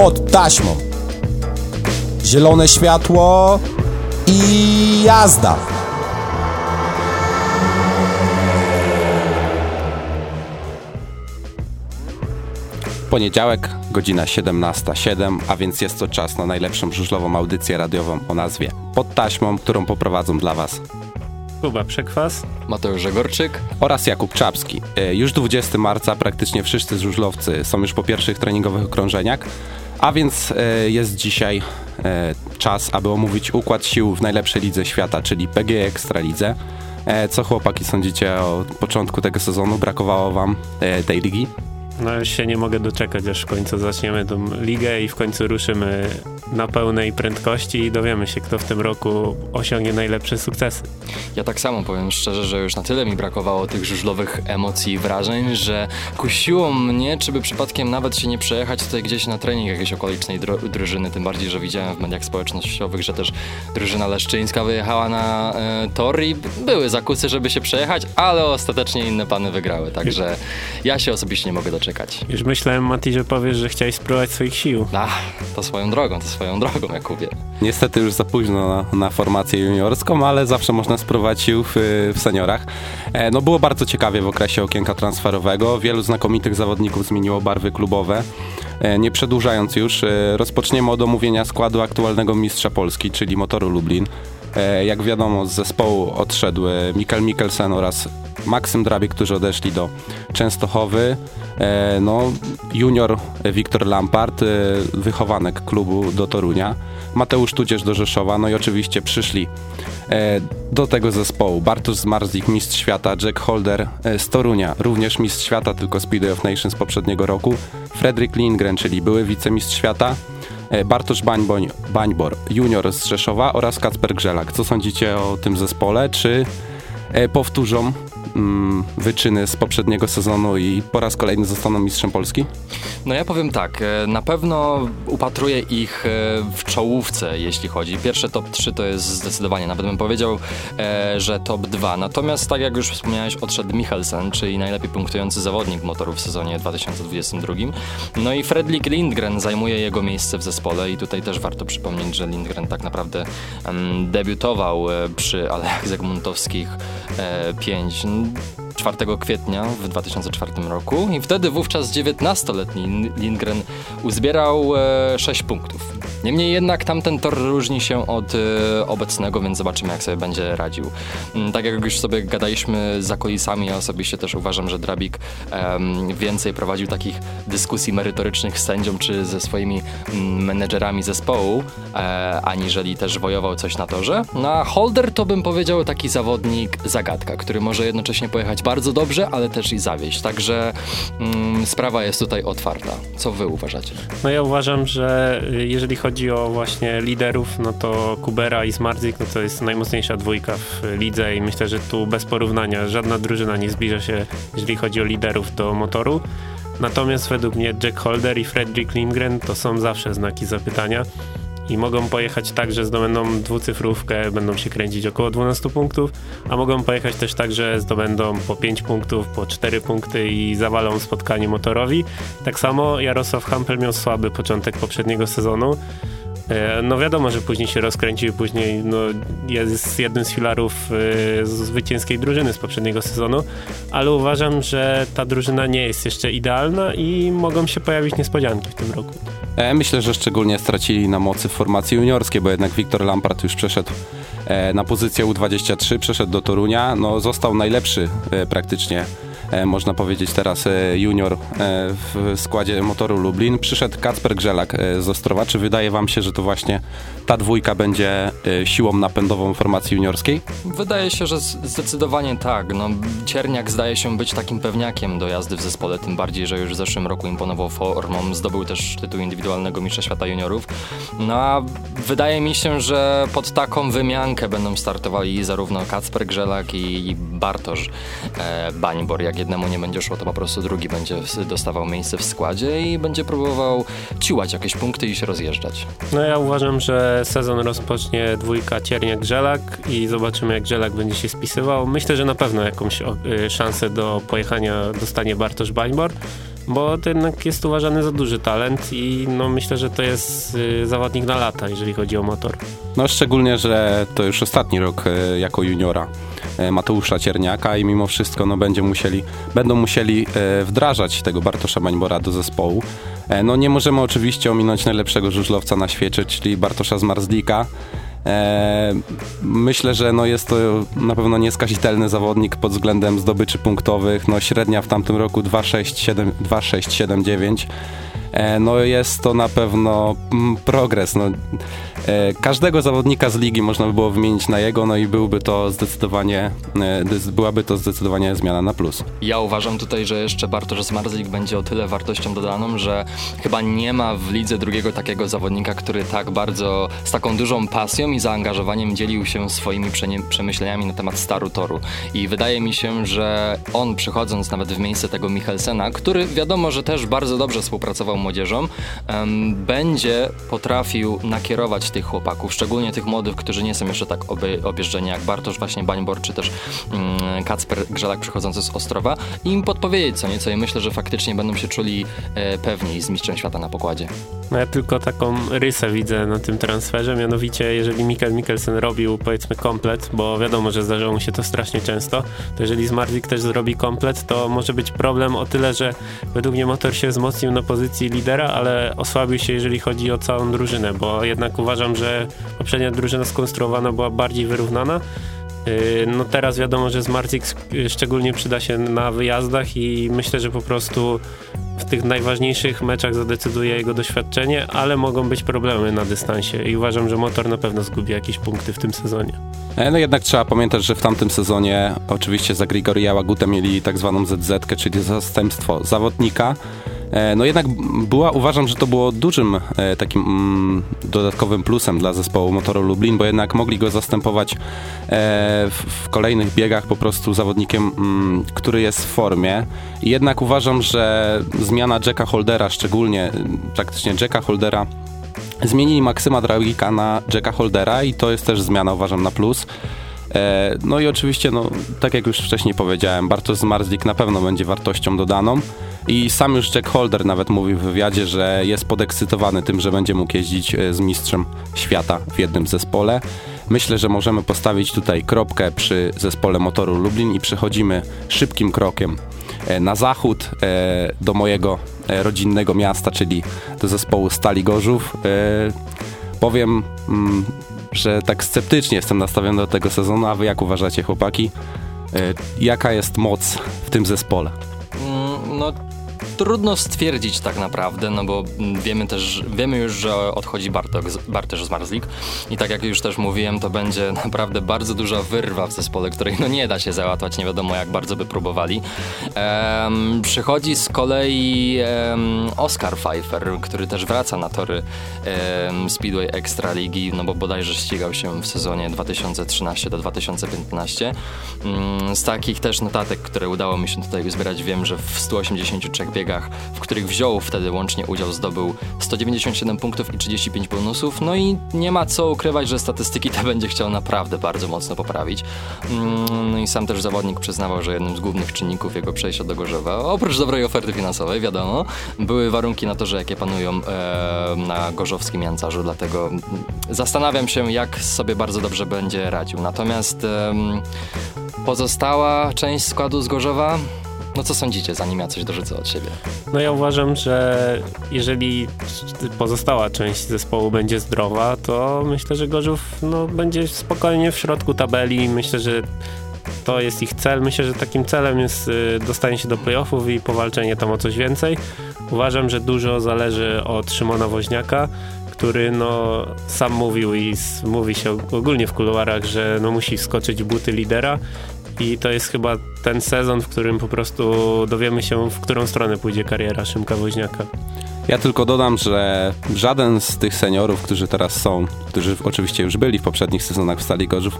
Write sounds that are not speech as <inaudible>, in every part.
pod taśmą. Zielone światło i jazda. Poniedziałek, godzina 17.07, a więc jest to czas na najlepszą żużlową audycję radiową o nazwie Pod taśmą, którą poprowadzą dla Was Kuba Przekwas, Mateusz Żegorczyk oraz Jakub Czapski. E, Już 20 marca praktycznie wszyscy żużlowcy są już po pierwszych treningowych okrążeniach, a więc e, jest dzisiaj e, czas, aby omówić układ sił w najlepszej lidze świata, czyli PGE Ekstralidze. E, Co chłopaki sądzicie o początku tego sezonu? Brakowało wam tej ligi? No już się nie mogę doczekać, aż w końcu zaczniemy tą ligę i w końcu ruszymy na pełnej prędkości i dowiemy się, kto w tym roku osiągnie najlepsze sukcesy. Ja tak samo powiem szczerze, że już na tyle mi brakowało tych żużlowych emocji i wrażeń, że kusiło mnie, czy by przypadkiem nawet się nie przejechać tutaj gdzieś na trening jakiejś okolicznej dro- drużyny, tym bardziej, że widziałem w mediach społecznościowych, że też drużyna leszczyńska wyjechała na e, tor i były zakusy, żeby się przejechać, ale ostatecznie inne pany wygrały, także ja się osobiście nie mogę doczekać. Już myślałem, Mati, że powiesz, że chciałeś spróbować swoich sił. Ach, to swoją drogą, to swoją drogą, Jakubie. Niestety już za późno na, na formację juniorską, ale zawsze można spróbować sił w, w seniorach. E, no było bardzo ciekawie w okresie okienka transferowego. Wielu znakomitych zawodników zmieniło barwy klubowe. E, nie przedłużając już, e, rozpoczniemy od omówienia składu aktualnego mistrza Polski, czyli Motoru Lublin. E, jak wiadomo, z zespołu odszedł Mikkel Mikkelsen oraz Maksym Drabie, którzy odeszli do Częstochowy. E, no, junior Wiktor Lampard, e, wychowanek klubu do Torunia. Mateusz Tudzież do Rzeszowa, no i oczywiście przyszli do tego zespołu Bartosz Zmarzlik, mistrz świata, Jack Holder z Torunia, również mistrz świata, tylko Speedway of Nations poprzedniego roku, Fredrik Lindgren, czyli były wicemistrz świata, Bartosz Bańboń, Bańbor, junior z Rzeszowa oraz Kacper Grzelak. Co sądzicie o tym zespole? Czy e, powtórzą mm, wyczyny z poprzedniego sezonu i po raz kolejny zostaną mistrzem Polski? No ja powiem tak, e, na pewno upatruję ich e, w czołówce, jeśli chodzi. Pierwsze top 3 to jest zdecydowanie, nawet bym powiedział, e, że top 2. Natomiast tak jak już wspomniałeś, odszedł Michelsen, czyli najlepiej punktujący zawodnik motoru w sezonie 2022. No i Fredrik Lindgren zajmuje jego miejsce w zespole i tutaj też warto przypomnieć, że Lindgren tak naprawdę mm, debiutował przy Alejach Zagmuntowskich 5. Falou! 4 kwietnia w 2004 roku i wtedy wówczas 19-letni Lindgren uzbierał e, 6 punktów. Niemniej jednak tamten tor różni się od e, obecnego, więc zobaczymy jak sobie będzie radził. Mm, Tak jak już sobie gadaliśmy za kulisami, ja osobiście też uważam, że Drabik em, więcej prowadził takich dyskusji merytorycznych z sędzią czy ze swoimi mm, menedżerami zespołu, e, aniżeli też wojował coś na torze. No a Holder to bym powiedział taki zawodnik zagadka, który może jednocześnie pojechać bardzo dobrze, ale też i zawieść. Także mm, sprawa jest tutaj otwarta. Co wy uważacie? No ja uważam, że jeżeli chodzi o właśnie liderów, no to Kubera i Smartzik, no to jest najmocniejsza dwójka w lidze i myślę, że tu bez porównania żadna drużyna nie zbliża się, jeżeli chodzi o liderów do motoru. Natomiast według mnie Jack Holder i Fredrik Lindgren to są zawsze znaki zapytania i mogą pojechać tak, że zdobędą dwucyfrówkę, będą się kręcić około 12 punktów, a mogą pojechać też tak, że zdobędą po 5 punktów, po 4 punkty i zawalą spotkanie motorowi. Tak samo Jarosław Hampel miał słaby początek poprzedniego sezonu. E, No wiadomo, że później się rozkręcił, później no, jest jednym z filarów e, zwycięskiej drużyny z poprzedniego sezonu, ale uważam, że ta drużyna nie jest jeszcze idealna i mogą się pojawić niespodzianki w tym roku. E, Myślę, że szczególnie stracili na mocy formacji juniorskiej, bo jednak Wiktor Lampard już przeszedł na pozycję U23, przeszedł do Torunia, no został najlepszy praktycznie, można powiedzieć teraz e, junior e, w składzie motoru Lublin. Przyszedł Kacper Grzelak e, z Ostrowa. Czy wydaje wam się, że to właśnie ta dwójka będzie e, siłą napędową formacji juniorskiej? Wydaje się, że zdecydowanie tak. No, Cierniak zdaje się być takim pewniakiem do jazdy w zespole, tym bardziej, że już w zeszłym roku imponował formą, zdobył też tytuł indywidualnego mistrza świata juniorów. No a wydaje mi się, że pod taką wymiankę będą startowali zarówno Kacper Grzelak i i Bartosz e, Bańbor. Jak jednemu nie będzie szło, to po prostu drugi będzie dostawał miejsce w składzie i będzie próbował ciułać jakieś punkty i się rozjeżdżać. No ja uważam, że sezon rozpocznie dwójka Cierniak-Grzelak i zobaczymy jak Grzelak będzie się spisywał. Myślę, że na pewno jakąś y, szansę do pojechania dostanie Bartosz Bańbor. Bo to jednak jest uważany za duży talent i no myślę, że to jest y, zawodnik na lata, jeżeli chodzi o motor. No szczególnie, że to już ostatni rok y, jako juniora y, Mateusza Cierniaka i mimo wszystko no, będzie musieli, będą musieli wdrażać tego Bartosza Bańbora do zespołu. E, no nie możemy oczywiście ominąć najlepszego żużlowca na świecie, czyli Bartosza Zmarzlika. E, myślę, że no jest to na pewno nieskazitelny zawodnik pod względem zdobyczy punktowych. No średnia w tamtym roku 2,679. E, no jest to na pewno mm, progres. No, e, każdego zawodnika z ligi można by było wymienić na jego, no i byłby to zdecydowanie, e, byłaby to zdecydowanie zmiana na plus. Ja uważam tutaj, że jeszcze Bartosz Zmarzlik będzie o tyle wartością dodaną, że chyba nie ma w lidze drugiego takiego zawodnika, który tak bardzo, z taką dużą pasją i zaangażowaniem dzielił się swoimi przemyśleniami na temat staru toru. I wydaje mi się, że on przychodząc nawet w miejsce tego Michelsena, który wiadomo, że też bardzo dobrze współpracował młodzieżą, będzie potrafił nakierować tych chłopaków, szczególnie tych młodych, którzy nie są jeszcze tak objeżdżeni jak Bartosz właśnie Bańbor, czy też mm, Kacper Grzelak przychodzący z Ostrowa i im podpowiedzieć co nieco i myślę, że faktycznie będą się czuli e, pewniej z mistrzem świata na pokładzie. No ja tylko taką rysę widzę na tym transferze, mianowicie jeżeli Mikkel Mikkelsen robił powiedzmy komplet, bo wiadomo, że zdarzało mu się to strasznie często, to jeżeli Zmarzik też zrobi komplet, to może być problem o tyle, że według mnie motor się wzmocnił na pozycji lidera, ale osłabił się, jeżeli chodzi o całą drużynę, bo jednak uważam, że poprzednia drużyna skonstruowana była bardziej wyrównana. Y, no teraz wiadomo, że Zmarzik szczególnie przyda się na wyjazdach i myślę, że po prostu w tych najważniejszych meczach zadecyduje jego doświadczenie, ale mogą być problemy na dystansie i uważam, że motor na pewno zgubi jakieś punkty w tym sezonie. E, no jednak trzeba pamiętać, że w tamtym sezonie oczywiście za Grigoria Łagutę mieli tak zwaną ZZ, czyli zastępstwo zawodnika, no jednak była, uważam, że to było dużym e, takim mm, dodatkowym plusem dla zespołu Motoru Lublin, bo jednak mogli go zastępować e, w, w, kolejnych biegach po prostu zawodnikiem, mm, który jest w formie. Jednak uważam, że zmiana Jacka Holdera, szczególnie praktycznie Jacka Holdera, zmienili Maksyma Dragika na Jacka Holdera i to jest też zmiana, uważam, na plus. No i oczywiście, no, tak jak już wcześniej powiedziałem, Bartosz Zmarzlik na pewno będzie wartością dodaną. I sam już Jack Holder nawet mówił w wywiadzie, że jest podekscytowany tym, że będzie mógł jeździć e, z mistrzem świata w jednym zespole. Myślę, że możemy postawić tutaj kropkę przy zespole motoru Lublin i przechodzimy szybkim krokiem e, na zachód e, do mojego rodzinnego miasta, czyli do zespołu Stali Gorzów. Powiem, mm, że tak sceptycznie jestem nastawiony do tego sezonu, a wy jak uważacie chłopaki? Jaka jest moc w tym zespole? Mm, no trudno stwierdzić tak naprawdę, no bo wiemy też, wiemy już, że odchodzi Bartok, Bartosz Zmarzlik i tak jak już też mówiłem, to będzie <laughs> naprawdę bardzo duża wyrwa w zespole, której no nie da się załatwać, nie wiadomo jak bardzo by próbowali. Um, przychodzi z kolei um, Oscar Pfeiffer, który też wraca na tory um, Speedway Extra Ligi, no bo bodajże ścigał się w sezonie 2013 do 2015. Mm, z takich też notatek, które udało mi się tutaj uzbierać, wiem, że w 183 biegach w których wziął wtedy łącznie udział, zdobył 197 punktów i 35 bonusów. No i nie ma co ukrywać, że statystyki te będzie chciał naprawdę bardzo mocno poprawić. Mm, no i sam też zawodnik przyznawał, że jednym z głównych czynników jego przejścia do Gorzowa, oprócz dobrej oferty finansowej, wiadomo, były warunki na to, że jakie panują e, na gorzowskim Jancarzu, dlatego zastanawiam się, jak sobie bardzo dobrze będzie radził. Natomiast e, pozostała część składu z Gorzowa no co sądzicie, zanim ja coś dorzucę od siebie? No ja uważam, że jeżeli pozostała część zespołu będzie zdrowa, to myślę, że Gorzów no, będzie spokojnie w środku tabeli. Myślę, że to jest ich cel. Myślę, że takim celem jest y, dostanie się do playoffów i powalczenie tam o coś więcej. Uważam, że dużo zależy od Szymona Woźniaka, który no, sam mówił i mówi się ogólnie w kuluarach, że no, musi wskoczyć w buty lidera i to jest chyba ten sezon, w którym po prostu dowiemy się, w którą stronę pójdzie kariera Szymka Woźniaka. Ja tylko dodam, że żaden z tych seniorów, którzy teraz są, którzy oczywiście już byli w poprzednich sezonach w Stali Gorzów,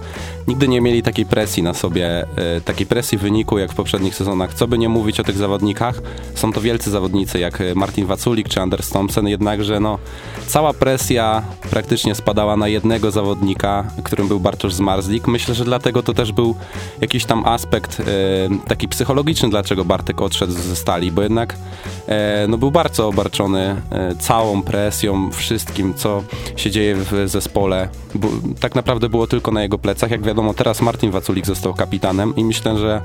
nigdy nie mieli takiej presji na sobie, e, takiej presji wyniku jak w poprzednich sezonach. Co by nie mówić o tych zawodnikach, są to wielcy zawodnicy jak Martin Waculik czy Anders Thompson, jednakże no, cała presja praktycznie spadała na jednego zawodnika, którym był Bartosz Zmarzlik. Myślę, że dlatego to też był jakiś tam aspekt e, taki psychologiczny, dlaczego Bartek odszedł ze Stali, bo jednak e, no, był bardzo obarczony e, całą presją, wszystkim, co się dzieje w zespole. Bo, tak naprawdę było tylko na jego plecach. Jak wiadomo, teraz Martin Waculik został kapitanem i myślę, że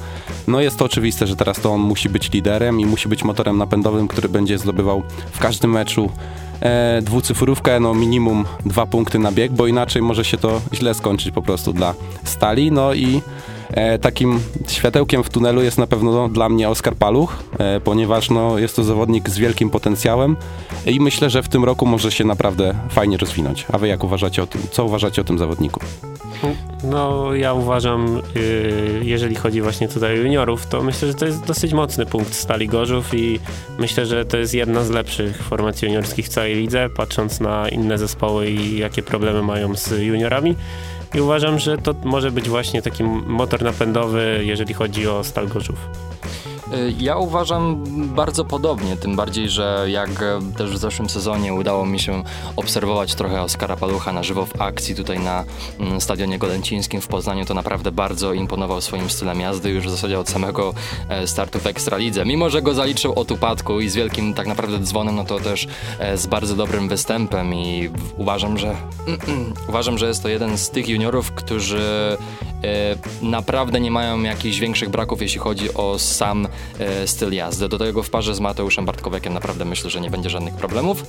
no jest to oczywiste, że teraz to on musi być liderem i musi być motorem napędowym, który będzie zdobywał w każdym meczu e, dwucyfrówkę, no minimum dwa punkty na bieg, bo inaczej może się to źle skończyć po prostu dla Stali. No i E, takim światełkiem w tunelu jest na pewno dla mnie Oskar Paluch, e, ponieważ no, jest to zawodnik z wielkim potencjałem i myślę, że w tym roku może się naprawdę fajnie rozwinąć. A wy jak uważacie o tym? Co uważacie o tym zawodniku? No, ja uważam, y, jeżeli chodzi właśnie tutaj o juniorów, to myślę, że to jest dosyć mocny punkt Stali Gorzów i myślę, że to jest jedna z lepszych formacji juniorskich w całej lidze, patrząc na inne zespoły i jakie problemy mają z juniorami. I uważam, że to może być właśnie taki motor napędowy, jeżeli chodzi o Stal Gorzów. Y, ja uważam bardzo podobnie, tym bardziej, że jak też w zeszłym sezonie udało mi się obserwować trochę Oskara Palucha na żywo w akcji tutaj na mm, Stadionie Golęcińskim w Poznaniu, to naprawdę bardzo imponował swoim stylem jazdy już w zasadzie od samego e, startu w Ekstralidze. Mimo, że go zaliczył od upadku i z wielkim tak naprawdę dzwonem, no to też e, z bardzo dobrym występem i uważam, że <clears throat> uważam, że jest to jeden z tych juniorów, którzy E, naprawdę nie mają jakichś większych braków, jeśli chodzi o sam e, styl jazdy. Do tego w parze z Mateuszem Bartkowiakiem naprawdę myślę, że nie będzie żadnych problemów.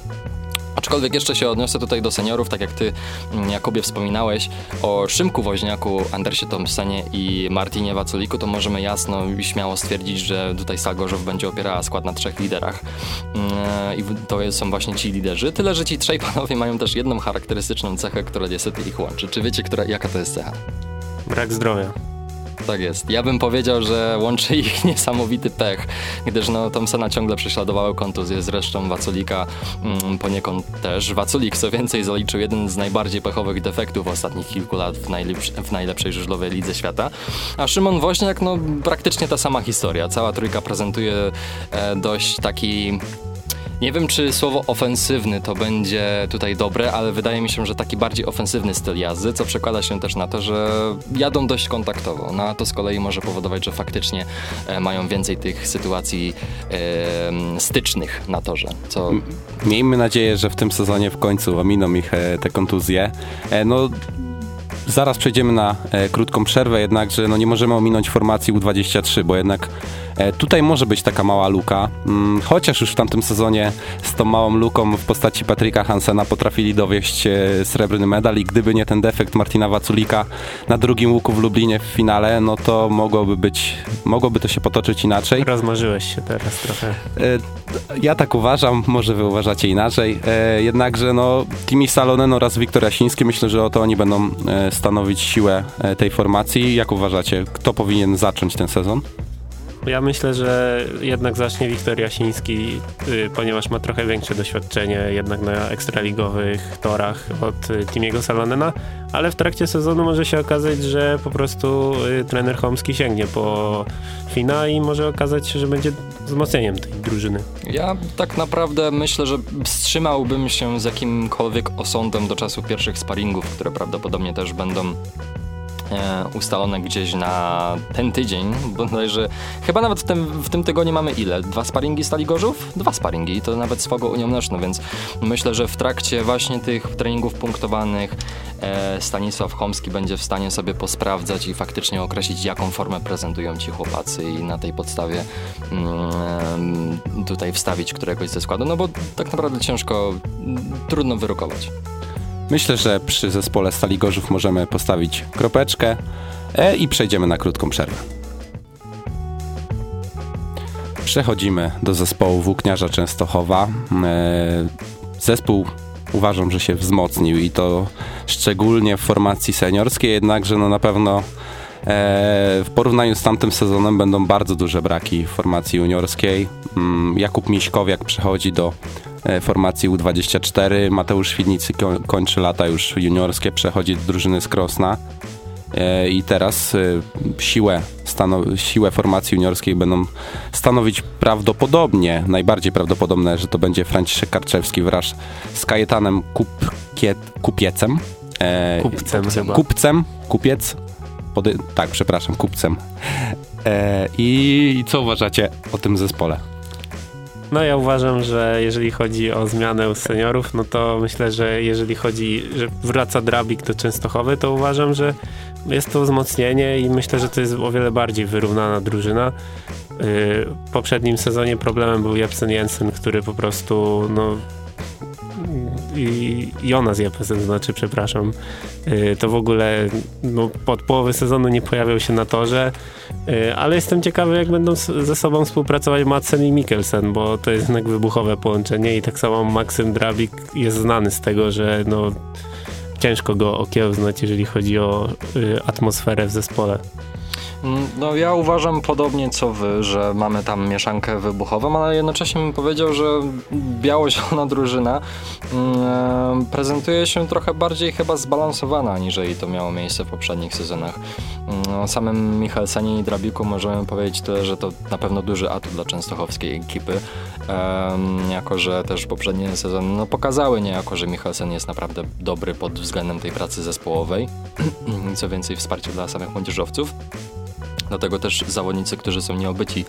Aczkolwiek jeszcze się odniosę tutaj do seniorów, tak jak ty, mm, Jakubie, wspominałeś o Szymku Woźniaku, Andersie Thompsonie i Martinie Waculiku, to możemy jasno i śmiało stwierdzić, że tutaj Salgorzów będzie opierała skład na trzech liderach. Mm, I to są właśnie ci liderzy. Tyle, że ci trzej panowie mają też jedną charakterystyczną cechę, która niestety ich łączy. Czy wiecie, która, jaka to jest cecha? Brak zdrowia. Tak jest. Ja bym powiedział, że łączy ich <laughs> niesamowity pech, gdyż no, Thompsona ciągle prześladowały kontuzje, zresztą Waculika mm, poniekąd też. Waculik co więcej zaliczył jeden z najbardziej pechowych defektów ostatnich kilku lat w, w najlepszej żużlowej lidze świata. A Szymon Woźniak, no praktycznie ta sama historia. Cała trójka prezentuje e, dość taki nie wiem, czy słowo ofensywny to będzie tutaj dobre, ale wydaje mi się, że taki bardziej ofensywny styl jazdy, co przekłada się też na to, że jadą dość kontaktowo. No a to z kolei może powodować, że faktycznie e, mają więcej tych sytuacji e, stycznych na torze. Co... Miejmy nadzieję, że w tym sezonie w końcu ominą ich e, te kontuzje. E, no zaraz przejdziemy na e, krótką przerwę, jednakże no, nie możemy ominąć formacji U23, bo jednak E, tutaj może być taka mała luka, mm, chociaż już w tamtym sezonie z tą małą luką w postaci Patryka Hansena potrafili dowieść e, srebrny medal i gdyby nie ten defekt Martina Waculika na drugim łuku w Lublinie w finale, no to mogłoby być, mogłoby to się potoczyć inaczej. Rozmarzyłeś się teraz trochę. E, ja tak uważam, może wy uważacie inaczej. Jednakże no, Timi Salonen oraz Wiktor Jasiński, myślę, że oto oni będą stanowić siłę tej formacji. Jak uważacie, kto powinien zacząć ten sezon? Ja myślę, że jednak zacznie Wiktor Jasiński, y, ponieważ ma trochę większe doświadczenie jednak na ekstraligowych torach od y, Timiego Salonena, ale w trakcie sezonu może się okazać, że po prostu y, trener Homski sięgnie po Fina i może okazać się, że będzie wzmocnieniem tej drużyny. Ja tak naprawdę myślę, że wstrzymałbym się z jakimkolwiek osądem do czasu pierwszych sparingów, które prawdopodobnie też będą ustalone gdzieś na ten tydzień, bodajże chyba nawet w tym, w tym tygodniu mamy ile? Dwa sparingi Stali Gorzów? Dwa sparingi i to nawet swago Unią Leszno, więc myślę, że w trakcie właśnie tych treningów punktowanych e, Stanisław Chomski będzie w stanie sobie posprawdzać i faktycznie określić, jaką formę prezentują ci chłopacy i na tej podstawie mm, tutaj wstawić któregoś ze składu, no bo tak naprawdę ciężko, trudno wyrokować. Myślę, że przy zespole Stali Gorzów możemy postawić kropeczkę e, i przejdziemy na krótką przerwę. Przechodzimy do zespołu Włókniarza Częstochowa. E, zespół uważam, że się wzmocnił i to szczególnie w formacji seniorskiej, jednakże no na pewno e, w porównaniu z tamtym sezonem będą bardzo duże braki w formacji juniorskiej. Mm, Jakub Miśkowiak przechodzi do formacji U24. Mateusz Świdnicy kończy lata już juniorskie, przechodzi do drużyny z Krosna. E, I teraz siłę, siłę formacji juniorskiej będą stanowić prawdopodobnie, najbardziej prawdopodobne, że to będzie Franciszek Karczewski wraz z Kajetanem Kupkiet, Kupiecem. Kupcem, kupcem, kupcem, kupiec, Pody tak, przepraszam, kupcem. E, I co uważacie o tym zespole? No ja uważam, że jeżeli chodzi o zmianę seniorów, no to myślę, że jeżeli chodzi, że wraca Drabik do Częstochowy, to uważam, że jest to wzmocnienie i myślę, że to jest o wiele bardziej wyrównana drużyna. W poprzednim sezonie problemem był Jepsen Jensen, który po prostu no, i Jonas Jepesen, znaczy, przepraszam, y, to w ogóle no, pod połowy sezonu nie pojawiał się na torze, y, ale jestem ciekawy, jak będą ze sobą współpracować Madsen i Mikkelsen, bo to jest jednak wybuchowe połączenie i tak samo Maksym Drabik jest znany z tego, że no, ciężko go okiełznać, jeżeli chodzi o y, atmosferę w zespole. No ja uważam podobnie co wy, że mamy tam mieszankę wybuchową, ale jednocześnie bym powiedział, że biało-zielona <laughs> drużyna mm, prezentuje się trochę bardziej chyba zbalansowana, aniżeli to miało miejsce w poprzednich sezonach. Mm, o samym Michelsenie i Drabiku możemy powiedzieć tyle, że to na pewno duży atut dla częstochowskiej ekipy, jako że też poprzednie sezony no, pokazały niejako, że Michelsen jest naprawdę dobry pod względem tej pracy zespołowej. <clears throat> Co więcej, wsparcie dla samych młodzieżowców. Dlatego też zawodnicy, którzy są nieobyci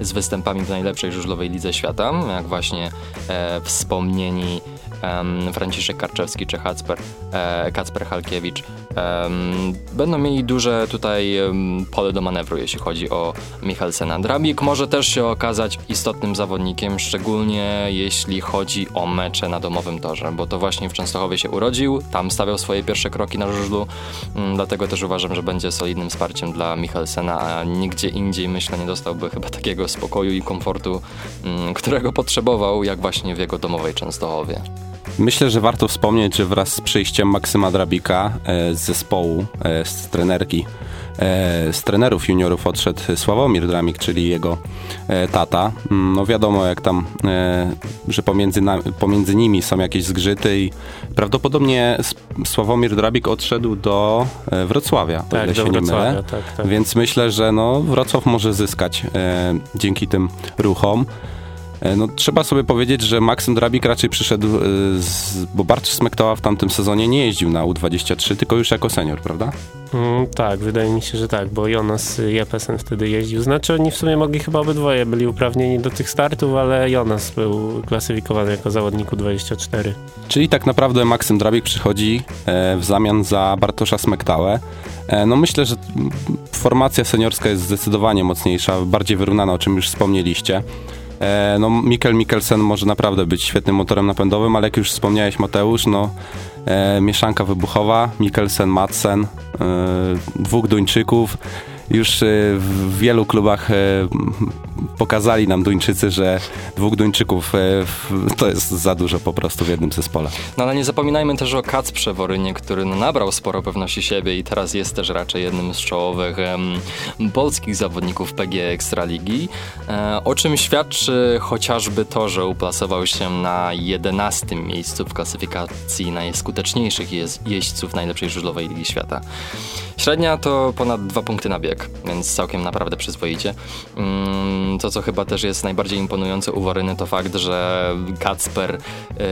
z występami w najlepszej żużlowej lidze świata, jak właśnie e, wspomnieni e, Franciszek Karczewski czy Kacper, e, Kacper Halkiewicz, będą mieli duże tutaj pole do manewru, jeśli chodzi o Michelsena. Drabik może też się okazać istotnym zawodnikiem, szczególnie jeśli chodzi o mecze na domowym torze, bo to właśnie w Częstochowie się urodził, tam stawiał swoje pierwsze kroki na żużlu, mm, dlatego też uważam, że będzie solidnym wsparciem dla Michelsena, a nigdzie indziej myślę nie dostałby chyba takiego spokoju i komfortu, mm, którego potrzebował, jak właśnie w jego domowej Częstochowie. Myślę, że warto wspomnieć, że wraz z przyjściem Maksyma Drabika e, z zespołu, e, z trenerki, e, z trenerów juniorów odszedł Sławomir Dramik, czyli jego tata. Mm, no wiadomo, jak tam, że pomiędzy, pomiędzy nimi są jakieś zgrzyty i prawdopodobnie Sławomir Drabik odszedł do Wrocławia, tak, o ile się nie mylę. Tak, tak. Więc myślę, że no, Wrocław może zyskać dzięki tym ruchom. E, no, trzeba sobie powiedzieć, że Maksym Drabik raczej przyszedł, e, z, bo Bartosz Smektoła w tamtym sezonie nie jeździł na U23, tylko już jako senior, prawda? Mm, tak, wydaje mi się, że tak, bo Jonas Jepesen wtedy jeździł. Znaczy oni w sumie mogli chyba obydwoje byli uprawnieni do tych startów, ale Jonas był klasyfikowany jako zawodnik U24. Czyli tak naprawdę Maksym Drabik przychodzi e, w zamian za Bartosza Smektałę. No myślę, że formacja seniorska jest zdecydowanie mocniejsza, bardziej wyrównana, o czym już wspomnieliście. E, no Mikkel Mikkelsen może naprawdę być świetnym motorem napędowym, ale jak już wspomniałeś Mateusz, no e, mieszanka wybuchowa, Mikkelsen, Madsen, e, dwóch Duńczyków, już w wielu klubach pokazali nam Duńczycy, że dwóch Duńczyków e, to jest za dużo po prostu w jednym zespole. No ale nie zapominajmy też o Kacprze Worynie, który no, nabrał sporo pewności siebie i teraz jest też raczej jednym z czołowych um, polskich zawodników PG Ekstraligi, e, o czym świadczy chociażby to, że uplasował się na 11 miejscu w klasyfikacji najskuteczniejszych jeźdźców najlepszej żużlowej Ligi Świata. Średnia to ponad dwa punkty na bieg, więc całkiem naprawdę przyzwoicie. Um, to, co chyba też jest najbardziej imponujące u Waryny, to fakt, że Kacper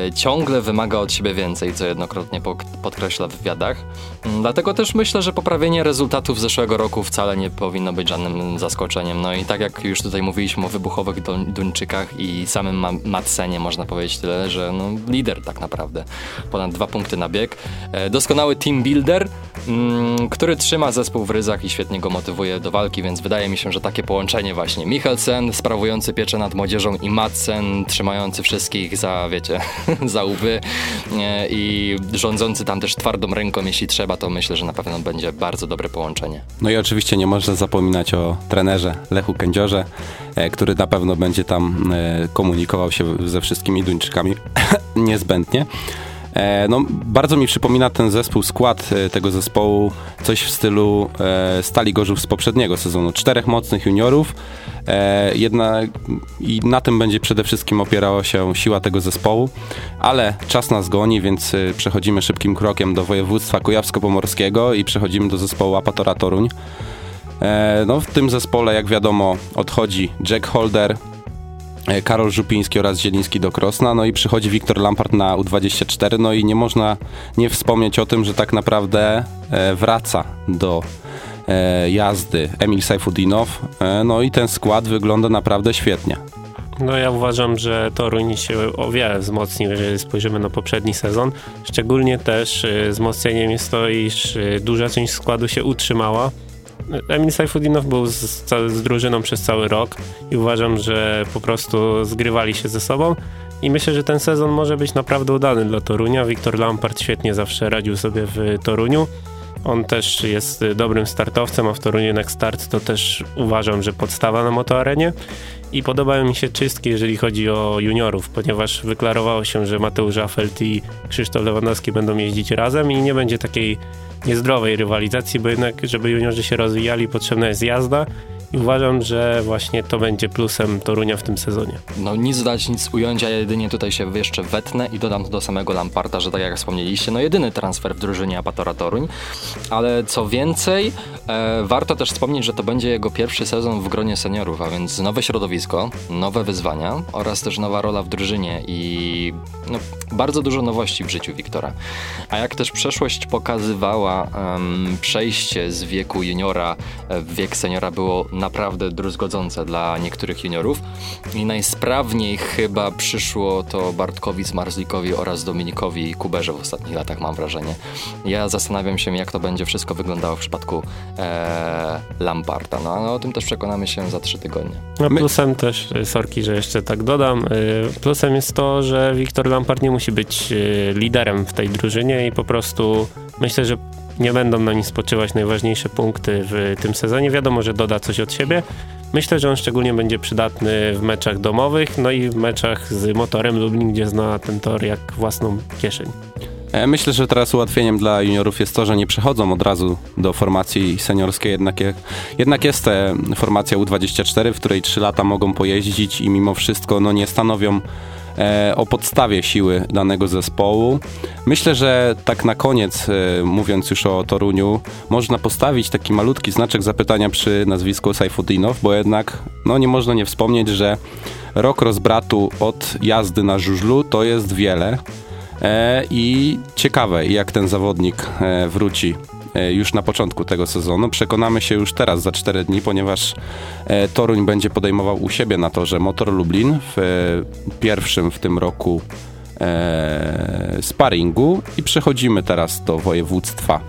y, ciągle wymaga od siebie więcej, co jednokrotnie podkreśla w wywiadach. Mm, dlatego też myślę, że poprawienie rezultatów zeszłego roku wcale nie powinno być żadnym zaskoczeniem. No i tak jak już tutaj mówiliśmy o wybuchowych Duńczykach i samym Matsenie, można powiedzieć tyle, że no, lider tak naprawdę. Ponad dwa punkty na bieg. E, doskonały team builder, mm, który trzyma zespół w ryzach i świetnie go motywuje do walki, więc wydaje mi się, że takie połączenie właśnie Michelsen sprawujący pieczę nad młodzieżą i Madsen trzymający wszystkich za, wiecie, <laughs> za łby i rządzący tam też twardą ręką, jeśli trzeba, to myślę, że na pewno będzie bardzo dobre połączenie. No i oczywiście nie można zapominać o trenerze Lechu Kędziorze, e, który na pewno będzie tam e, komunikował się ze wszystkimi Duńczykami <laughs> niezbędnie. E, no, bardzo mi przypomina ten zespół, skład e, tego zespołu, coś w stylu e, Stali Gorzów z poprzedniego sezonu. Czterech mocnych juniorów, jedna, i na tym będzie przede wszystkim opierała się siła tego zespołu, ale czas nas goni, więc przechodzimy szybkim krokiem do województwa kujawsko-pomorskiego i przechodzimy do zespołu Apatora Toruń. No, w tym zespole, jak wiadomo, odchodzi Jack Holder, Karol Żupiński oraz Zieliński do Krosna, no i przychodzi Wiktor Lampard na U24, no i nie można nie wspomnieć o tym, że tak naprawdę e, wraca do e, jazdy Emil Sajfudinow, e, no i ten skład wygląda naprawdę świetnie. No ja uważam, że Toruń się o wiele wzmocnił, jeżeli spojrzymy na poprzedni sezon. Szczególnie też wzmocnieniem jest to, iż duża część składu się utrzymała. Emil Sajfudinow był z, z, drużyną przez cały rok i uważam, że po prostu zgrywali się ze sobą. I myślę, że ten sezon może być naprawdę udany dla Torunia. Wiktor Lampard świetnie zawsze radził sobie w Toruniu. On też jest dobrym startowcem, a w Toruniu Next Start to też uważam, że podstawa na motoarenie. I podobają mi się czystki, jeżeli chodzi o juniorów, ponieważ wyklarowało się, że Mateusz Affelt i Krzysztof Lewandowski będą jeździć razem i nie będzie takiej niezdrowej rywalizacji, bo jednak, żeby juniorzy się rozwijali, potrzebna jest jazda i uważam, że właśnie to będzie plusem Torunia w tym sezonie. No nic dodać, nic ująć, ja jedynie tutaj się jeszcze wetnę i dodam do samego Lamparta, że tak jak wspomnieliście, no jedyny transfer w drużynie Apatora Toruń, ale co więcej, e, warto też wspomnieć, że to będzie jego pierwszy sezon w gronie seniorów, a więc nowe środowisko, nowe wyzwania oraz też nowa rola w drużynie i no, bardzo dużo nowości w życiu Wiktora. A jak też przeszłość pokazywała, em, przejście z wieku juniora w wiek seniora było naprawdę druzgodzące dla niektórych juniorów i najsprawniej chyba przyszło to Bartkowi Zmarzlikowi oraz Dominikowi Kuberze w ostatnich latach, mam wrażenie. Ja zastanawiam się, jak to będzie wszystko wyglądało w przypadku e, Lamparta. No ale o tym też przekonamy się za trzy tygodnie. No plusem też, y, sorki, że jeszcze tak dodam, y, plusem jest to, że Wiktor Lampard nie musi być y, liderem w tej drużynie i po prostu myślę, że nie będą na nim spoczywać najważniejsze punkty w tym sezonie. Wiadomo, że doda coś od siebie. Myślę, że on szczególnie będzie przydatny w meczach domowych, no i w meczach z motorem Lublin, gdzie zna ten tor jak własną kieszeń. E, Myślę, że teraz ułatwieniem dla juniorów jest to, że nie przechodzą od razu do formacji seniorskiej, jednak, je, jednak jest e, formacja U24, w której 3 lata mogą pojeździć i mimo wszystko no, nie stanowią o podstawie siły danego zespołu. Myślę, że tak na koniec, e, mówiąc już o Toruniu, można postawić taki malutki znaczek zapytania przy nazwisku Sajfudinow, bo jednak no, nie można nie wspomnieć, że rok rozbratu od jazdy na żużlu to jest wiele. E, I ciekawe, jak ten zawodnik e, wróci e, już na początku tego sezonu. Przekonamy się już teraz za 4 dni, ponieważ e, Toruń będzie podejmował u siebie na torze Motor Lublin w e, pierwszym w tym roku e, sparingu i przechodzimy teraz do województwa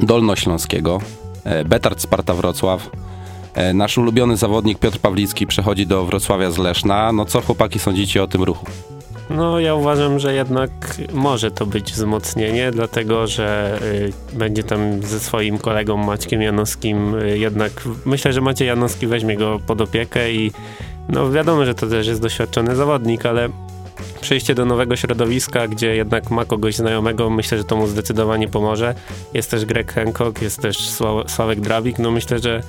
dolnośląskiego. E, Betard Sparta Wrocław. E, Nasz ulubiony zawodnik Piotr Pawlicki przechodzi do Wrocławia z Leszna. No co chłopaki sądzicie o tym ruchu? No, ja uważam, że jednak może to być wzmocnienie, dlatego że y, będzie tam ze swoim kolegą Maćkiem Janowskim. Y, jednak myślę, że Maciej Janowski weźmie go pod opiekę i no wiadomo, że to też jest doświadczony zawodnik, ale przejście do nowego środowiska, gdzie jednak ma kogoś znajomego, myślę, że to mu zdecydowanie pomoże. Jest też Greg Hancock, jest też Sła- Sławek Drabik, no myślę, że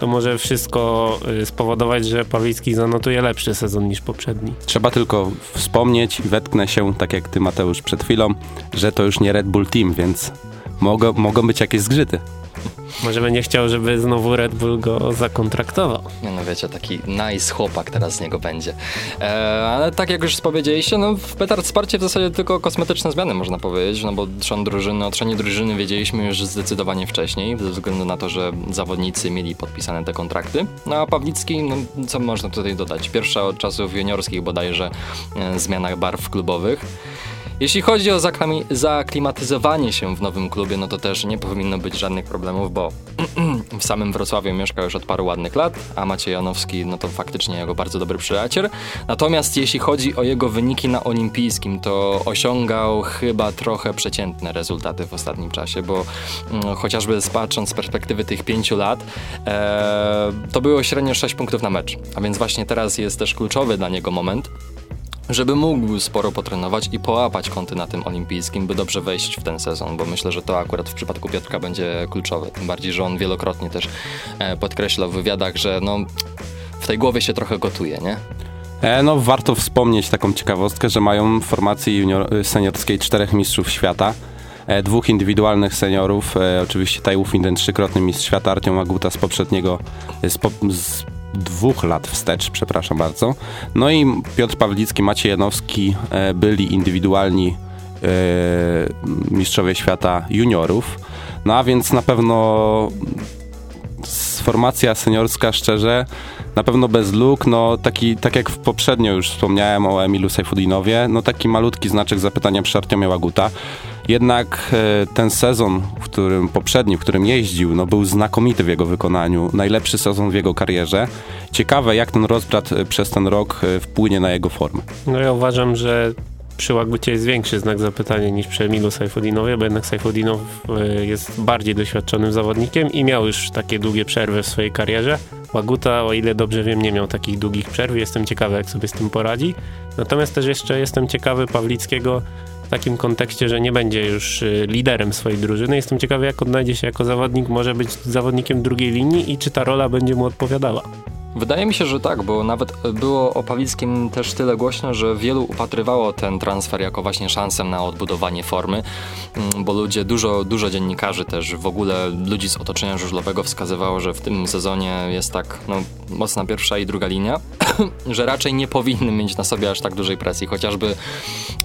to może wszystko y, spowodować, że Pawlicki zanotuje lepszy sezon niż poprzedni. Trzeba tylko wspomnieć i wetknę się, tak jak ty Mateusz przed chwilą, że to już nie Red Bull Team, więc mogą, mogą być jakieś zgrzyty. Może będzie chciał, żeby znowu Red Bull go zakontraktował. No wiecie, taki nice chłopak teraz z niego będzie. E, ale tak jak już powiedzieliście, no w Petard w zasadzie tylko kosmetyczne zmiany można powiedzieć, no bo trzon drużyny, o trzenie drużyny wiedzieliśmy już zdecydowanie wcześniej, ze względu na to, że zawodnicy mieli podpisane te kontrakty. No a Pawlicki, no co można tutaj dodać? Pierwsza od czasów juniorskich bodajże e, zmiana barw klubowych. Jeśli chodzi o zaaklimatyzowanie się w nowym klubie, no to też nie powinno być żadnych problemów, bo <clears throat> w samym Wrocławiu mieszka już od paru ładnych lat, a Maciej Janowski, no to faktycznie jego bardzo dobry przyjaciel. Natomiast jeśli chodzi o jego wyniki na olimpijskim, to osiągał chyba trochę przeciętne rezultaty w ostatnim czasie, bo mm, chociażby patrząc z perspektywy tych pięciu lat, e, to było średnio 6 punktów na mecz. A więc właśnie teraz jest też kluczowy dla niego moment, żeby mógł sporo potrenować i połapać kąty na tym olimpijskim, by dobrze wejść w ten sezon, bo myślę, że to akurat w przypadku Piotrka będzie kluczowe. Tym bardziej, że on wielokrotnie też e, podkreślał w wywiadach, że no, w tej głowie się trochę gotuje, nie? E, no, warto wspomnieć taką ciekawostkę, że mają w formacji junior, seniorskiej czterech mistrzów świata, e, dwóch indywidualnych seniorów, oczywiście Tajów Finden, trzykrotny mistrz świata, Artiom Aguta z poprzedniego, z, po, z dwóch lat wstecz, przepraszam bardzo. No i Piotr Pawlicki, Maciej Janowski byli indywidualni mistrzowie świata juniorów. No a więc na pewno formacja seniorska, szczerze, na pewno bez luk, no taki, tak jak poprzednio już wspomniałem o Emilu Sejfudinowie, no taki malutki znaczek zapytania przy Artiomie Łaguta. Jednak e, ten sezon, w którym poprzedni, w którym jeździł, no był znakomity w jego wykonaniu. Najlepszy sezon w jego karierze. Ciekawe, jak ten rozbrat e, przez ten rok e, wpłynie na jego formę. No ja uważam, że przy Łagucie jest większy znak zapytania niż przy Emilu Sajfudinowie, bo jednak Sajfudinow jest bardziej doświadczonym zawodnikiem i miał już takie długie przerwy w swojej karierze. Łaguta, o ile dobrze wiem, nie miał takich długich przerw. Jestem ciekawy, jak sobie z tym poradzi. Natomiast też jeszcze jestem ciekawy Pawlickiego takim kontekście, że nie będzie już y, liderem swojej drużyny. Jestem ciekawy, jak odnajdzie się jako zawodnik, może być zawodnikiem drugiej linii i czy ta rola będzie mu odpowiadała. Wydaje mi się, że tak, bo nawet było o Pawlickim też tyle głośno, że wielu upatrywało ten transfer jako właśnie szansę na odbudowanie formy, mm, bo ludzie, dużo, dużo dziennikarzy też, w ogóle ludzi z otoczenia żużlowego wskazywało, że w tym sezonie jest tak no, mocna pierwsza i druga linia, <clears throat> że raczej nie powinny mieć na sobie aż tak dużej presji, chociażby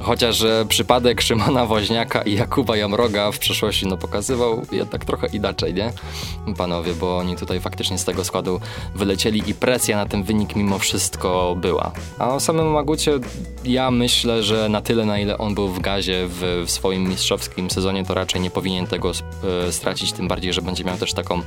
chociaż przypadek Szymona Woźniaka i Jakuba Jamroga w przeszłości no, pokazywał jednak trochę inaczej, nie? Panowie, bo oni tutaj faktycznie z tego składu wylecieli i presja na ten wynik mimo wszystko była. A o samym Magucie ja myślę, że na tyle na ile on był w gazie w, w swoim mistrzowskim sezonie, to raczej nie powinien tego e, stracić, tym bardziej, że będzie miał też taką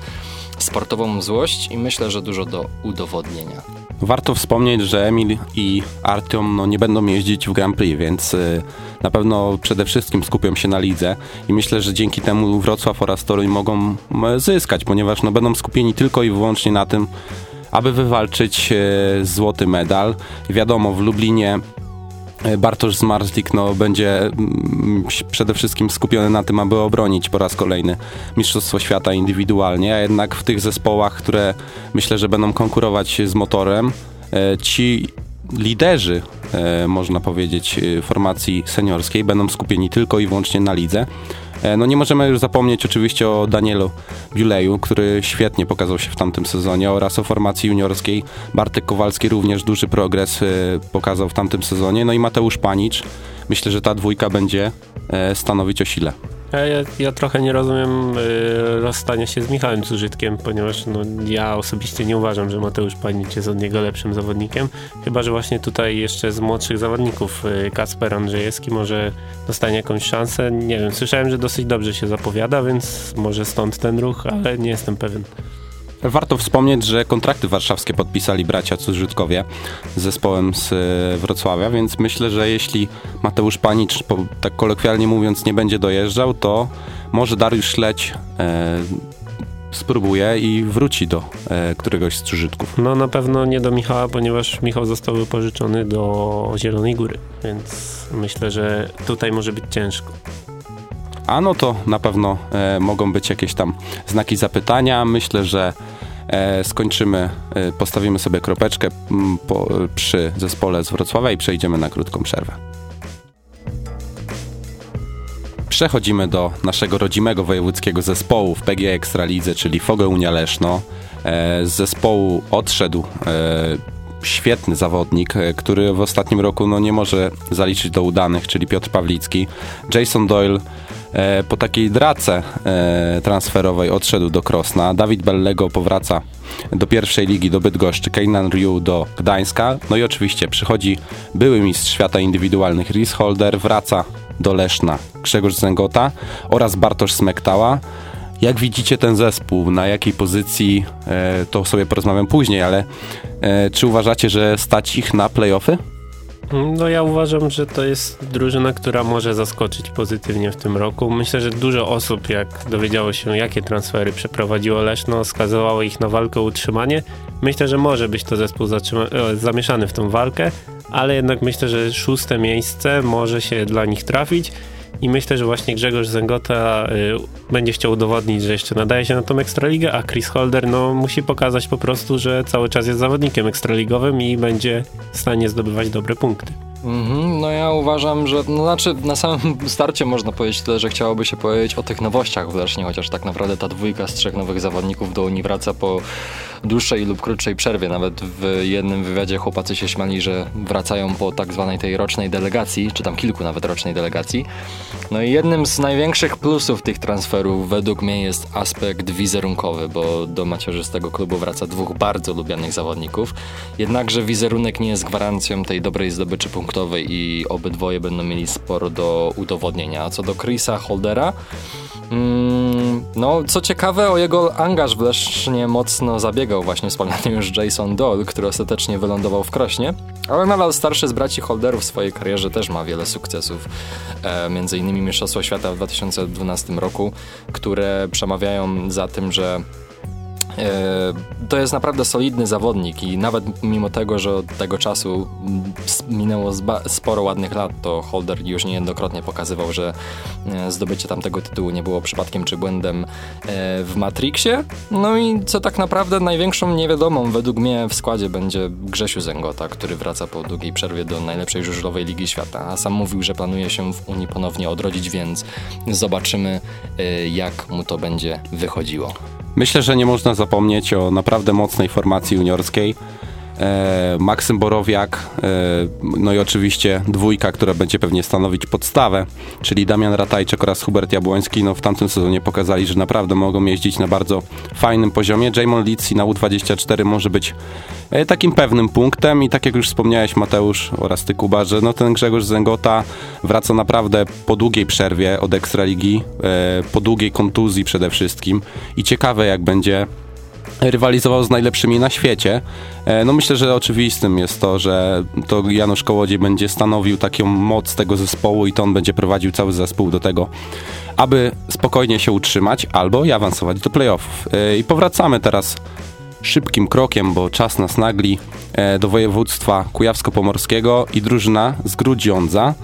sportową złość i myślę, że dużo do udowodnienia. Warto wspomnieć, że Emil i Artyom no, nie będą jeździć w Grand Prix, więc y, na pewno przede wszystkim skupią się na lidze i myślę, że dzięki temu Wrocław oraz Toruń mogą zyskać, ponieważ no, będą skupieni tylko i wyłącznie na tym, aby wywalczyć e, złoty medal. Wiadomo, w Lublinie e, Bartosz Zmarzlik no, będzie mm, przede wszystkim skupiony na tym, aby obronić po raz kolejny Mistrzostwo Świata indywidualnie, a jednak w tych zespołach, które myślę, że będą konkurować z motorem, e, ci liderzy, można powiedzieć, formacji seniorskiej będą skupieni tylko i wyłącznie na lidze. E, no nie możemy już zapomnieć oczywiście o Danielu Biuleju, który świetnie pokazał się w tamtym sezonie oraz o formacji juniorskiej. Bartek Kowalski również duży progres e, pokazał w tamtym sezonie. No i Mateusz Panicz. Myślę, że ta dwójka będzie e, stanowić o sile. Ja, ja, trochę nie rozumiem y, rozstania się z Michałem Cużytkiem, ponieważ no, ja osobiście nie uważam, że Mateusz Panicz jest od niego lepszym zawodnikiem. Chyba, że właśnie tutaj jeszcze z młodszych zawodników y, Kacper Andrzejewski może dostanie jakąś szansę. Nie wiem, słyszałem, że dosyć dobrze się zapowiada, więc może stąd ten ruch, ale nie jestem pewien. Warto wspomnieć, że kontrakty warszawskie podpisali bracia Cużytkowie z zespołem z e, Wrocławia, więc myślę, że jeśli Mateusz Panicz, tak kolokwialnie mówiąc, nie będzie dojeżdżał, to może Dariusz Śledź e, spróbuje i wróci do e, któregoś z Cużytków. No na pewno nie do Michała, ponieważ Michał został wypożyczony do Zielonej Góry, więc myślę, że tutaj może być ciężko a no to na pewno e, mogą być jakieś tam znaki zapytania. Myślę, że skończymy, e, postawimy sobie kropeczkę m, po, przy zespole z Wrocławia i przejdziemy na krótką przerwę. Przechodzimy do naszego rodzimego wojewódzkiego zespołu w PG Ekstralidze, czyli Fogę Unia Leszno. E, z zespołu odszedł e, świetny zawodnik, e, który w ostatnim roku no, nie może zaliczyć do udanych, czyli Piotr Pawlicki. Jason Doyle E, po takiej drace e, transferowej odszedł do Krosna. Dawid Bellego powraca do pierwszej ligi, do Bydgoszczy. Keynan Ryu do Gdańska. No i oczywiście przychodzi były mistrz świata indywidualnych Rhys Holder, wraca do Leszna Grzegorz Zęgota oraz Bartosz Smektała. Jak widzicie ten zespół, na jakiej pozycji, e, to sobie porozmawiam później, ale czy uważacie, że stać ich na playoffy? No ja uważam, że to jest drużyna, która może zaskoczyć pozytywnie w tym roku. Myślę, że dużo osób, jak dowiedziało się, jakie transfery przeprowadziło Leszno, skazywało ich na walkę o utrzymanie. Myślę, że może być to zespół e, zamieszany w tą walkę, ale jednak myślę, że szóste miejsce może się dla nich trafić. I myślę, że właśnie Grzegorz Zęgota y, będzie chciał udowodnić, że jeszcze nadaje się na tą Ekstraligę, a Chris Holder no, musi pokazać po prostu, że cały czas jest zawodnikiem ekstraligowym i będzie w stanie zdobywać dobre punkty. Mhm, no ja uważam, że no znaczy na samym <laughs> starcie można powiedzieć tyle, że chciałoby się powiedzieć o tych nowościach w Lesznie, chociaż tak naprawdę ta dwójka z trzech nowych zawodników do Unii wraca po dłuższej lub krótszej przerwie. Nawet w jednym wywiadzie chłopacy się śmiali, że wracają po tak zwanej tej rocznej delegacji, czy tam kilku nawet rocznej delegacji. No i jednym z największych plusów tych transferów według mnie jest aspekt wizerunkowy, bo do macierzystego klubu wraca dwóch bardzo lubianych zawodników. Jednakże wizerunek nie jest gwarancją tej dobrej zdobyczy punktowej i obydwoje będą mieli sporo do udowodnienia. A co do Chrisa Holdera, Mm, no, co ciekawe, o jego angaż w Lesznie mocno zabiegał właśnie wspomniany już Jason Doll, który ostatecznie wylądował w Krośnie, ale nadal starszy z braci Holderów w swojej karierze też ma wiele sukcesów, e, między innymi Mistrzostwo Świata w 2012 roku, które przemawiają za tym, że to jest naprawdę solidny zawodnik i nawet mimo tego, że od tego czasu minęło sporo ładnych lat, to Holder już niejednokrotnie pokazywał, że e, zdobycie tamtego tytułu nie było przypadkiem czy błędem e, w Matrixie. No i co tak naprawdę największą niewiadomą według mnie w składzie będzie Grzesiu Zęgota, który wraca po długiej przerwie do najlepszej żużlowej Ligi Świata, a sam mówił, że planuje się w Unii ponownie odrodzić, więc zobaczymy jak mu to będzie wychodziło. Myślę, że nie można zapomnieć o naprawdę mocnej formacji juniorskiej. E, Maksym Borowiak, e, no i oczywiście dwójka, która będzie pewnie stanowić podstawę, czyli Damian Ratajczyk oraz Hubert Jabłoński, no w tamtym sezonie pokazali, że naprawdę mogą jeździć na bardzo fajnym poziomie. Jamon Litsi na U24 może być e, takim pewnym punktem. I tak jak już wspomniałeś Mateusz oraz ty Kuba, że no ten Grzegorz Zęgota wraca naprawdę po długiej przerwie od Ekstraligi, po długiej kontuzji przede wszystkim. I ciekawe jak będzie rywalizował z najlepszymi na świecie. E, no myślę, że oczywistym jest to, że to Janusz Kołodziej będzie stanowił taką moc tego zespołu i to on będzie prowadził cały zespół do tego, aby spokojnie się utrzymać albo i awansować do playoffów. E, I powracamy teraz szybkim krokiem, bo czas nas nagli e, do województwa kujawsko-pomorskiego i drużyna z Grudziądza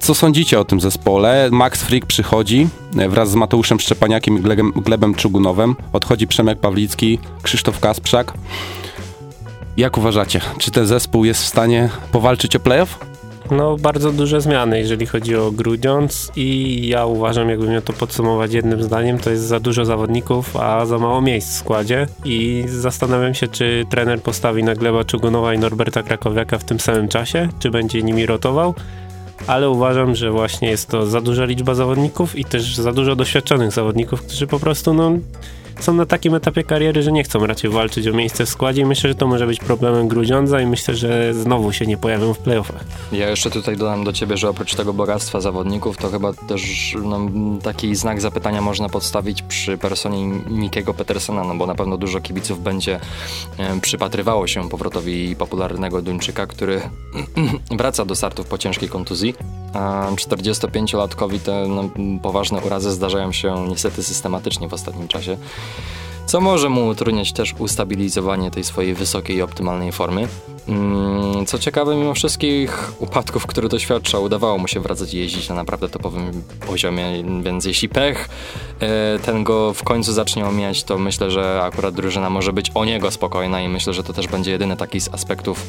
co sądzicie o tym zespole? Max Frick przychodzi e, wraz z Mateuszem Szczepaniakiem i Glebem, Glebem Czugunowem. Odchodzi Przemek Pawlicki, Krzysztof Kasprzak. Jak uważacie, czy ten zespół jest w stanie powalczyć o playoff? No, bardzo duże zmiany, jeżeli chodzi o Grudziądz i ja uważam, jakbym miał to podsumować jednym zdaniem, to jest za dużo zawodników, a za mało miejsc w składzie i zastanawiam się, czy trener postawi na Gleba Czugunowa i Norberta Krakowiaka w tym samym czasie, czy będzie nimi rotował, ale uważam, że właśnie jest to za duża liczba zawodników i też za dużo doświadczonych zawodników, którzy po prostu no, są na takim etapie kariery, że nie chcą raczej walczyć o miejsce w składzie i myślę, że to może być problemem Grudziądza i myślę, że znowu się nie pojawią w playoffach. Ja jeszcze tutaj dodam do ciebie, że oprócz tego bogactwa zawodników, to chyba też no, taki znak zapytania można podstawić przy personie Mikiego Petersona, no bo na pewno dużo kibiców będzie e, przypatrywało się powrotowi popularnego Duńczyka, który <clears throat> wraca do startów po ciężkiej kontuzji. A 45-latkowi te no, poważne urazy zdarzają się niestety systematycznie w ostatnim czasie co może mu utrudniać też ustabilizowanie tej swojej wysokiej i optymalnej formy. Mm, co ciekawe, mimo wszystkich upadków, które doświadcza, udawało mu się wracać i jeździć na naprawdę topowym poziomie, więc jeśli pech e, ten go w końcu zacznie omijać, to myślę, że akurat drużyna może być o niego spokojna i myślę, że to też będzie jedyny taki z aspektów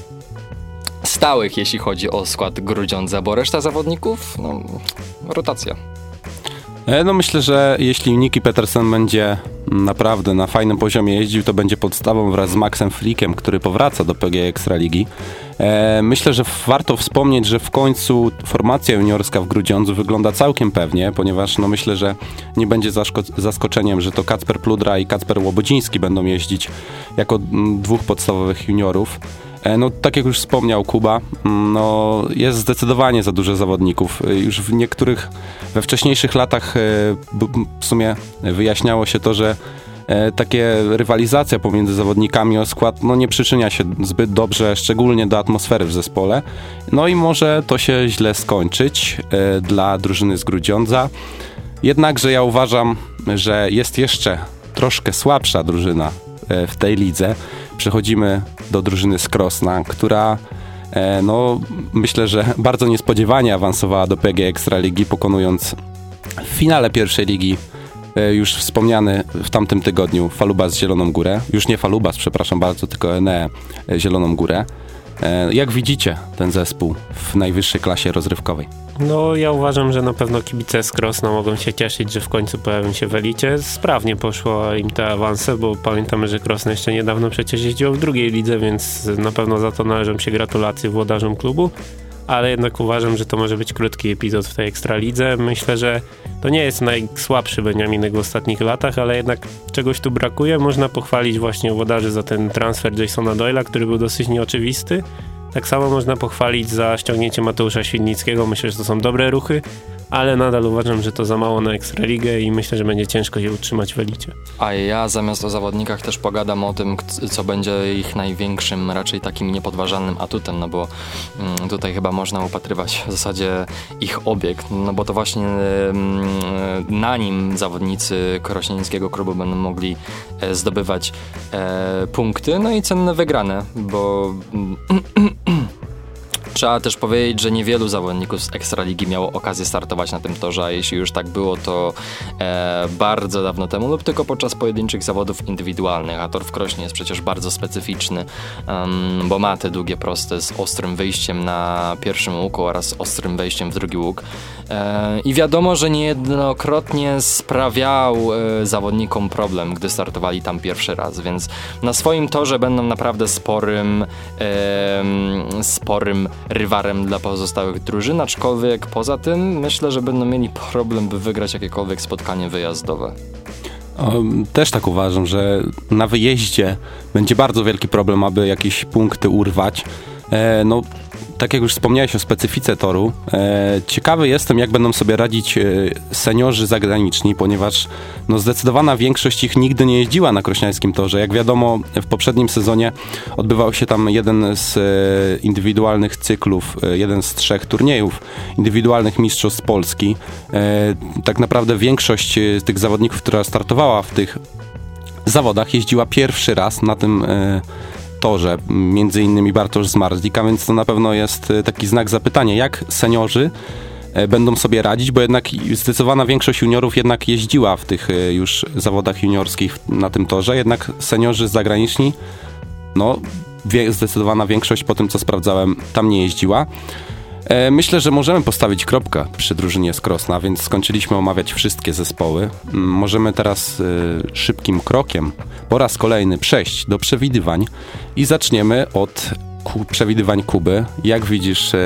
stałych, jeśli chodzi o skład Grudziądza, bo reszta zawodników, no, rotacja. E, no myślę, że jeśli Niki Petersen będzie naprawdę na fajnym poziomie jeździł, to będzie podstawą wraz z Maxem Flickiem, który powraca do PG Ekstraligi. E, myślę, że warto wspomnieć, że w końcu formacja juniorska w Grudziądzu wygląda całkiem pewnie, ponieważ no myślę, że nie będzie zaskoczeniem, że to Kacper Pludra i Kacper Łobodziński będą jeździć jako dwóch podstawowych juniorów. E, no, tak jak już wspomniał Kuba, mm, no, jest zdecydowanie za dużo zawodników. E, już w niektórych, we wcześniejszych latach e, w sumie wyjaśniało się to, że takie rywalizacja pomiędzy zawodnikami o skład no, nie przyczynia się zbyt dobrze, szczególnie do atmosfery w zespole. No i może to się źle skończyć dla drużyny z Grudziądza. Jednakże ja uważam, że jest jeszcze troszkę słabsza drużyna w tej lidze przechodzimy do drużyny z Krosna, która e, no myślę, że <laughs> bardzo niespodziewanie awansowała do PG Ekstraligi, pokonując w finale pierwszej ligi e, już wspomniany w tamtym tygodniu Falubas Zieloną Górę. Już nie Falubas, przepraszam bardzo, tylko Enea Zieloną Górę. E, jak widzicie ten zespół w najwyższej klasie rozrywkowej? No, ja uważam, że na pewno kibice z Krosna mogą się cieszyć, że w końcu pojawią się w elicie. Sprawnie poszło im te awanse, bo pamiętamy, że Krosno jeszcze niedawno przecież jeździło w drugiej lidze, więc na pewno za to należą się gratulacje włodarzom klubu ale jednak uważam, że to może być krótki epizod w tej Ekstralidze. Myślę, że to nie jest najsłabszy Beniaminek w ostatnich latach, ale jednak czegoś tu brakuje. Można pochwalić właśnie włodarzy za ten transfer Jasona Doyla, który był dosyć nieoczywisty. Tak samo można pochwalić za ściągnięcie Mateusza Świdnickiego. Myślę, że to są dobre ruchy, ale nadal uważam, że to za mało na Ekstraligę i myślę, że będzie ciężko je utrzymać w elicie. A ja zamiast o zawodnikach też pogadam o tym, co będzie ich największym, raczej takim niepodważalnym atutem, no bo mm, tutaj chyba można upatrywać w zasadzie ich obiekt, no bo to właśnie mm, na nim zawodnicy Korośnieńskiego klubu będą mogli e, zdobywać e, punkty, no i cenne wygrane, bo <clears throat> Trzeba też powiedzieć, że niewielu zawodników z Ekstraligi miało okazję startować na tym torze, a jeśli już tak było, to e, bardzo dawno temu lub tylko podczas pojedynczych zawodów indywidualnych, a tor w Krośnie jest przecież bardzo specyficzny, um, bo ma te długie proste z ostrym wyjściem na pierwszym łuku oraz ostrym wejściem w drugi łuk. E, I wiadomo, że niejednokrotnie sprawiał e, zawodnikom problem, gdy startowali tam pierwszy raz, więc na swoim torze będą naprawdę sporym, sporym rywarem dla pozostałych drużyn, aczkolwiek poza tym myślę, że będą mieli problem, by wygrać jakiekolwiek spotkanie wyjazdowe. Też tak uważam, że na wyjeździe będzie bardzo wielki problem, aby jakieś punkty urwać. E, no, tak jak już wspomniałeś o specyfice toru, e, ciekawy jestem, jak będą sobie radzić e, seniorzy zagraniczni, ponieważ no, zdecydowana większość ich nigdy nie jeździła na krośniańskim torze. Jak wiadomo, w poprzednim sezonie odbywał się tam jeden z e, indywidualnych cyklów, e, jeden z trzech turniejów indywidualnych mistrzostw Polski. E, tak naprawdę większość e, tych zawodników, która startowała w tych zawodach, jeździła pierwszy raz na tym torze, między innymi Bartosz Zmarzlik, więc to na pewno jest e, taki znak zapytania, jak seniorzy e, będą sobie radzić, bo jednak zdecydowana większość juniorów jednak jeździła w tych e, już zawodach juniorskich na tym torze, jednak seniorzy zagraniczni, no zdecydowana większość po tym co sprawdzałem tam nie jeździła. E, myślę, że możemy postawić kropkę przy drużynie z Krosna, więc skończyliśmy omawiać wszystkie zespoły. Mm, możemy teraz e, szybkim krokiem po raz kolejny przejść do przewidywań i zaczniemy od przewidywań Kuby. Jak widzisz e,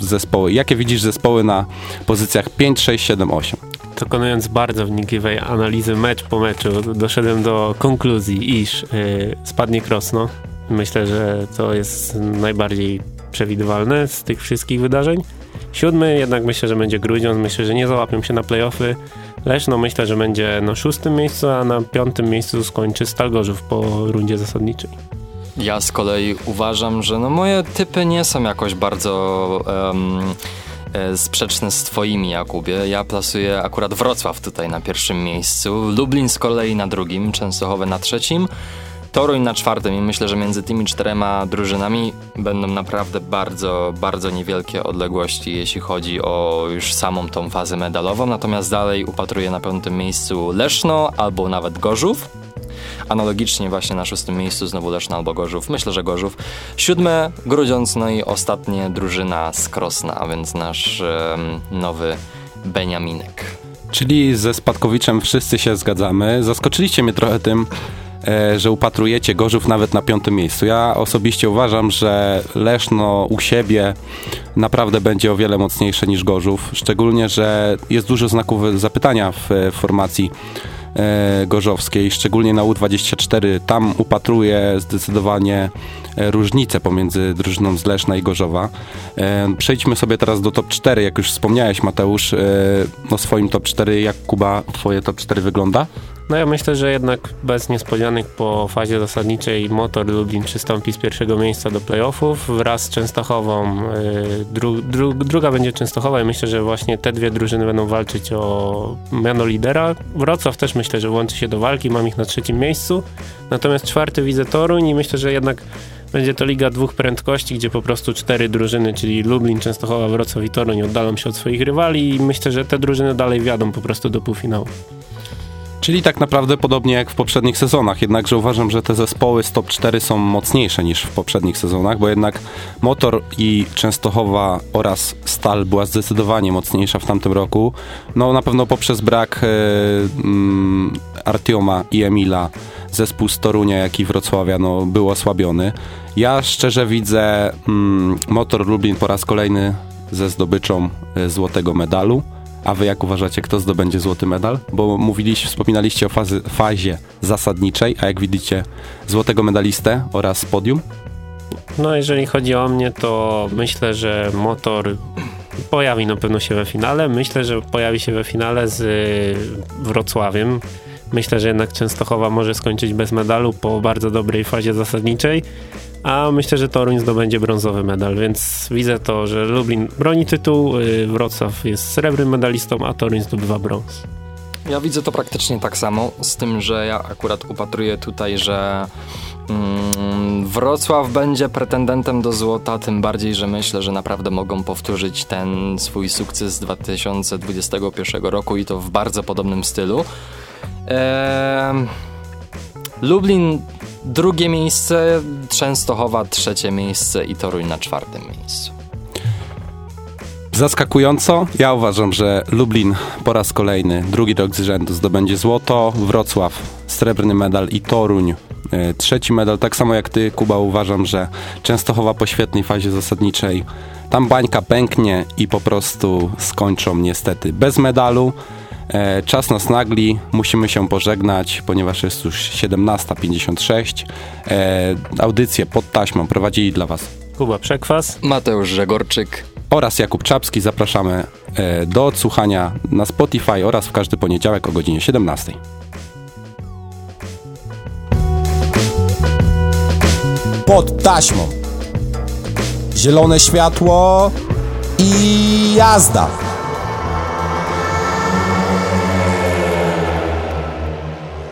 zespoły, jakie widzisz zespoły na pozycjach 5, 6, 7, 8? Dokonując bardzo wnikliwej analizy mecz po meczu, doszedłem do konkluzji, iż spadnie Krosno. Myślę, że to jest najbardziej przewidywalne z tych wszystkich wydarzeń. Siódmy jednak myślę, że będzie Grudziądz. Myślę, że nie załapią się na playoffy. Leszno myślę, że będzie na szóstym miejscu, a na piątym miejscu skończy Stalgorzów po rundzie zasadniczej. Ja z kolei uważam, że no moje typy nie są jakoś bardzo um, sprzeczne z twoimi, Jakubie. Ja plasuję akurat Wrocław tutaj na pierwszym miejscu, Lublin z kolei na drugim, Częstochowe na trzecim, Toruń na czwartym i myślę, że między tymi czterema drużynami będą naprawdę bardzo, bardzo niewielkie odległości, jeśli chodzi o już samą tą fazę medalową. Natomiast dalej upatruję na piątym miejscu Leszno albo nawet Gorzów. Analogicznie właśnie na szóstym miejscu znowu Leszno albo Gorzów. Myślę, że Gorzów. Siódme Grudziądz, no i ostatnie drużyna z Krosna, a więc nasz um, nowy Beniaminek. Czyli ze Spadkowiczem wszyscy się zgadzamy. Zaskoczyliście mnie trochę tym, że upatrujecie Gorzów nawet na piątym miejscu. Ja osobiście uważam, że Leszno u siebie naprawdę będzie o wiele mocniejsze niż Gorzów, szczególnie, że jest dużo znaków zapytania w formacji e, gorzowskiej, szczególnie na U24. Tam upatruję zdecydowanie e, różnicę pomiędzy drużyną z Leszna i Gorzowa. Przejdźmy sobie teraz do top 4. Jak już wspomniałeś, Mateusz, no swoim top 4, jak Kuba, twoje top 4 wygląda? No ja myślę, że jednak bez niespodzianek po fazie zasadniczej Motor Lublin przystąpi z pierwszego miejsca do playoffów wraz z Częstochową. Y, dru, dru, druga będzie Częstochowa i myślę, że właśnie te dwie drużyny będą walczyć o miano lidera. Wrocław też myślę, że włączy się do walki, mam ich na trzecim miejscu. Natomiast czwarty widzę Toruń i myślę, że jednak Będzie to liga dwóch prędkości, gdzie po prostu cztery drużyny, czyli Lublin, Częstochowa, Wrocław i Toruń oddalą się od swoich rywali i myślę, że te drużyny dalej wiadą po prostu do półfinału. Czyli tak naprawdę podobnie jak w poprzednich sezonach, jednakże uważam, że te zespoły z top 4 są mocniejsze niż w poprzednich sezonach, bo jednak Motor i Częstochowa oraz Stal była zdecydowanie mocniejsza w tamtym roku. No na pewno poprzez brak e, mm, Artioma i Emila zespół z Torunia, jak i Wrocławia no, był osłabiony. Ja szczerze widzę mm, Motor Lublin po raz kolejny ze zdobyczą e, złotego medalu. A wy jak uważacie, kto zdobędzie złoty medal? Bo mówiliście, wspominaliście o fazy, fazie zasadniczej, a jak widzicie złotego medalistę oraz podium? No jeżeli chodzi o mnie, to myślę, że motor pojawi na pewno się we finale. Myślę, że pojawi się we finale z Wrocławiem. Myślę, że jednak Częstochowa może skończyć bez medalu po bardzo dobrej fazie zasadniczej a myślę, że Toruń zdobędzie brązowy medal, więc widzę to, że Lublin broni tytuł, y, Wrocław jest srebrnym medalistą, a Toruń zdobywa brąz. Ja widzę to praktycznie tak samo, z tym, że ja akurat upatruję tutaj, że mm, Wrocław będzie pretendentem do złota, tym bardziej, że myślę, że naprawdę mogą powtórzyć ten swój sukces z 2021 roku i to w bardzo podobnym stylu. Eee, Lublin drugie miejsce, Częstochowa trzecie miejsce i Toruń na czwartym miejscu. Zaskakująco, ja uważam, że Lublin po raz kolejny, drugi rok z rzędu zdobędzie złoto, Wrocław srebrny medal i Toruń e, trzeci medal. Tak samo jak ty, Kuba, uważam, że Częstochowa po świetnej fazie zasadniczej tam bańka pęknie i po prostu skończą niestety bez medalu. E, czas nas nagli, musimy się pożegnać, ponieważ jest już 17.56. E, audycję pod taśmą prowadzili dla Was Kuba Przekwas, Mateusz Żegorczyk oraz Jakub Czapski. Zapraszamy e, do odsłuchania na Spotify oraz w każdy poniedziałek o godzinie 17. Pod taśmą. Zielone światło i jazda.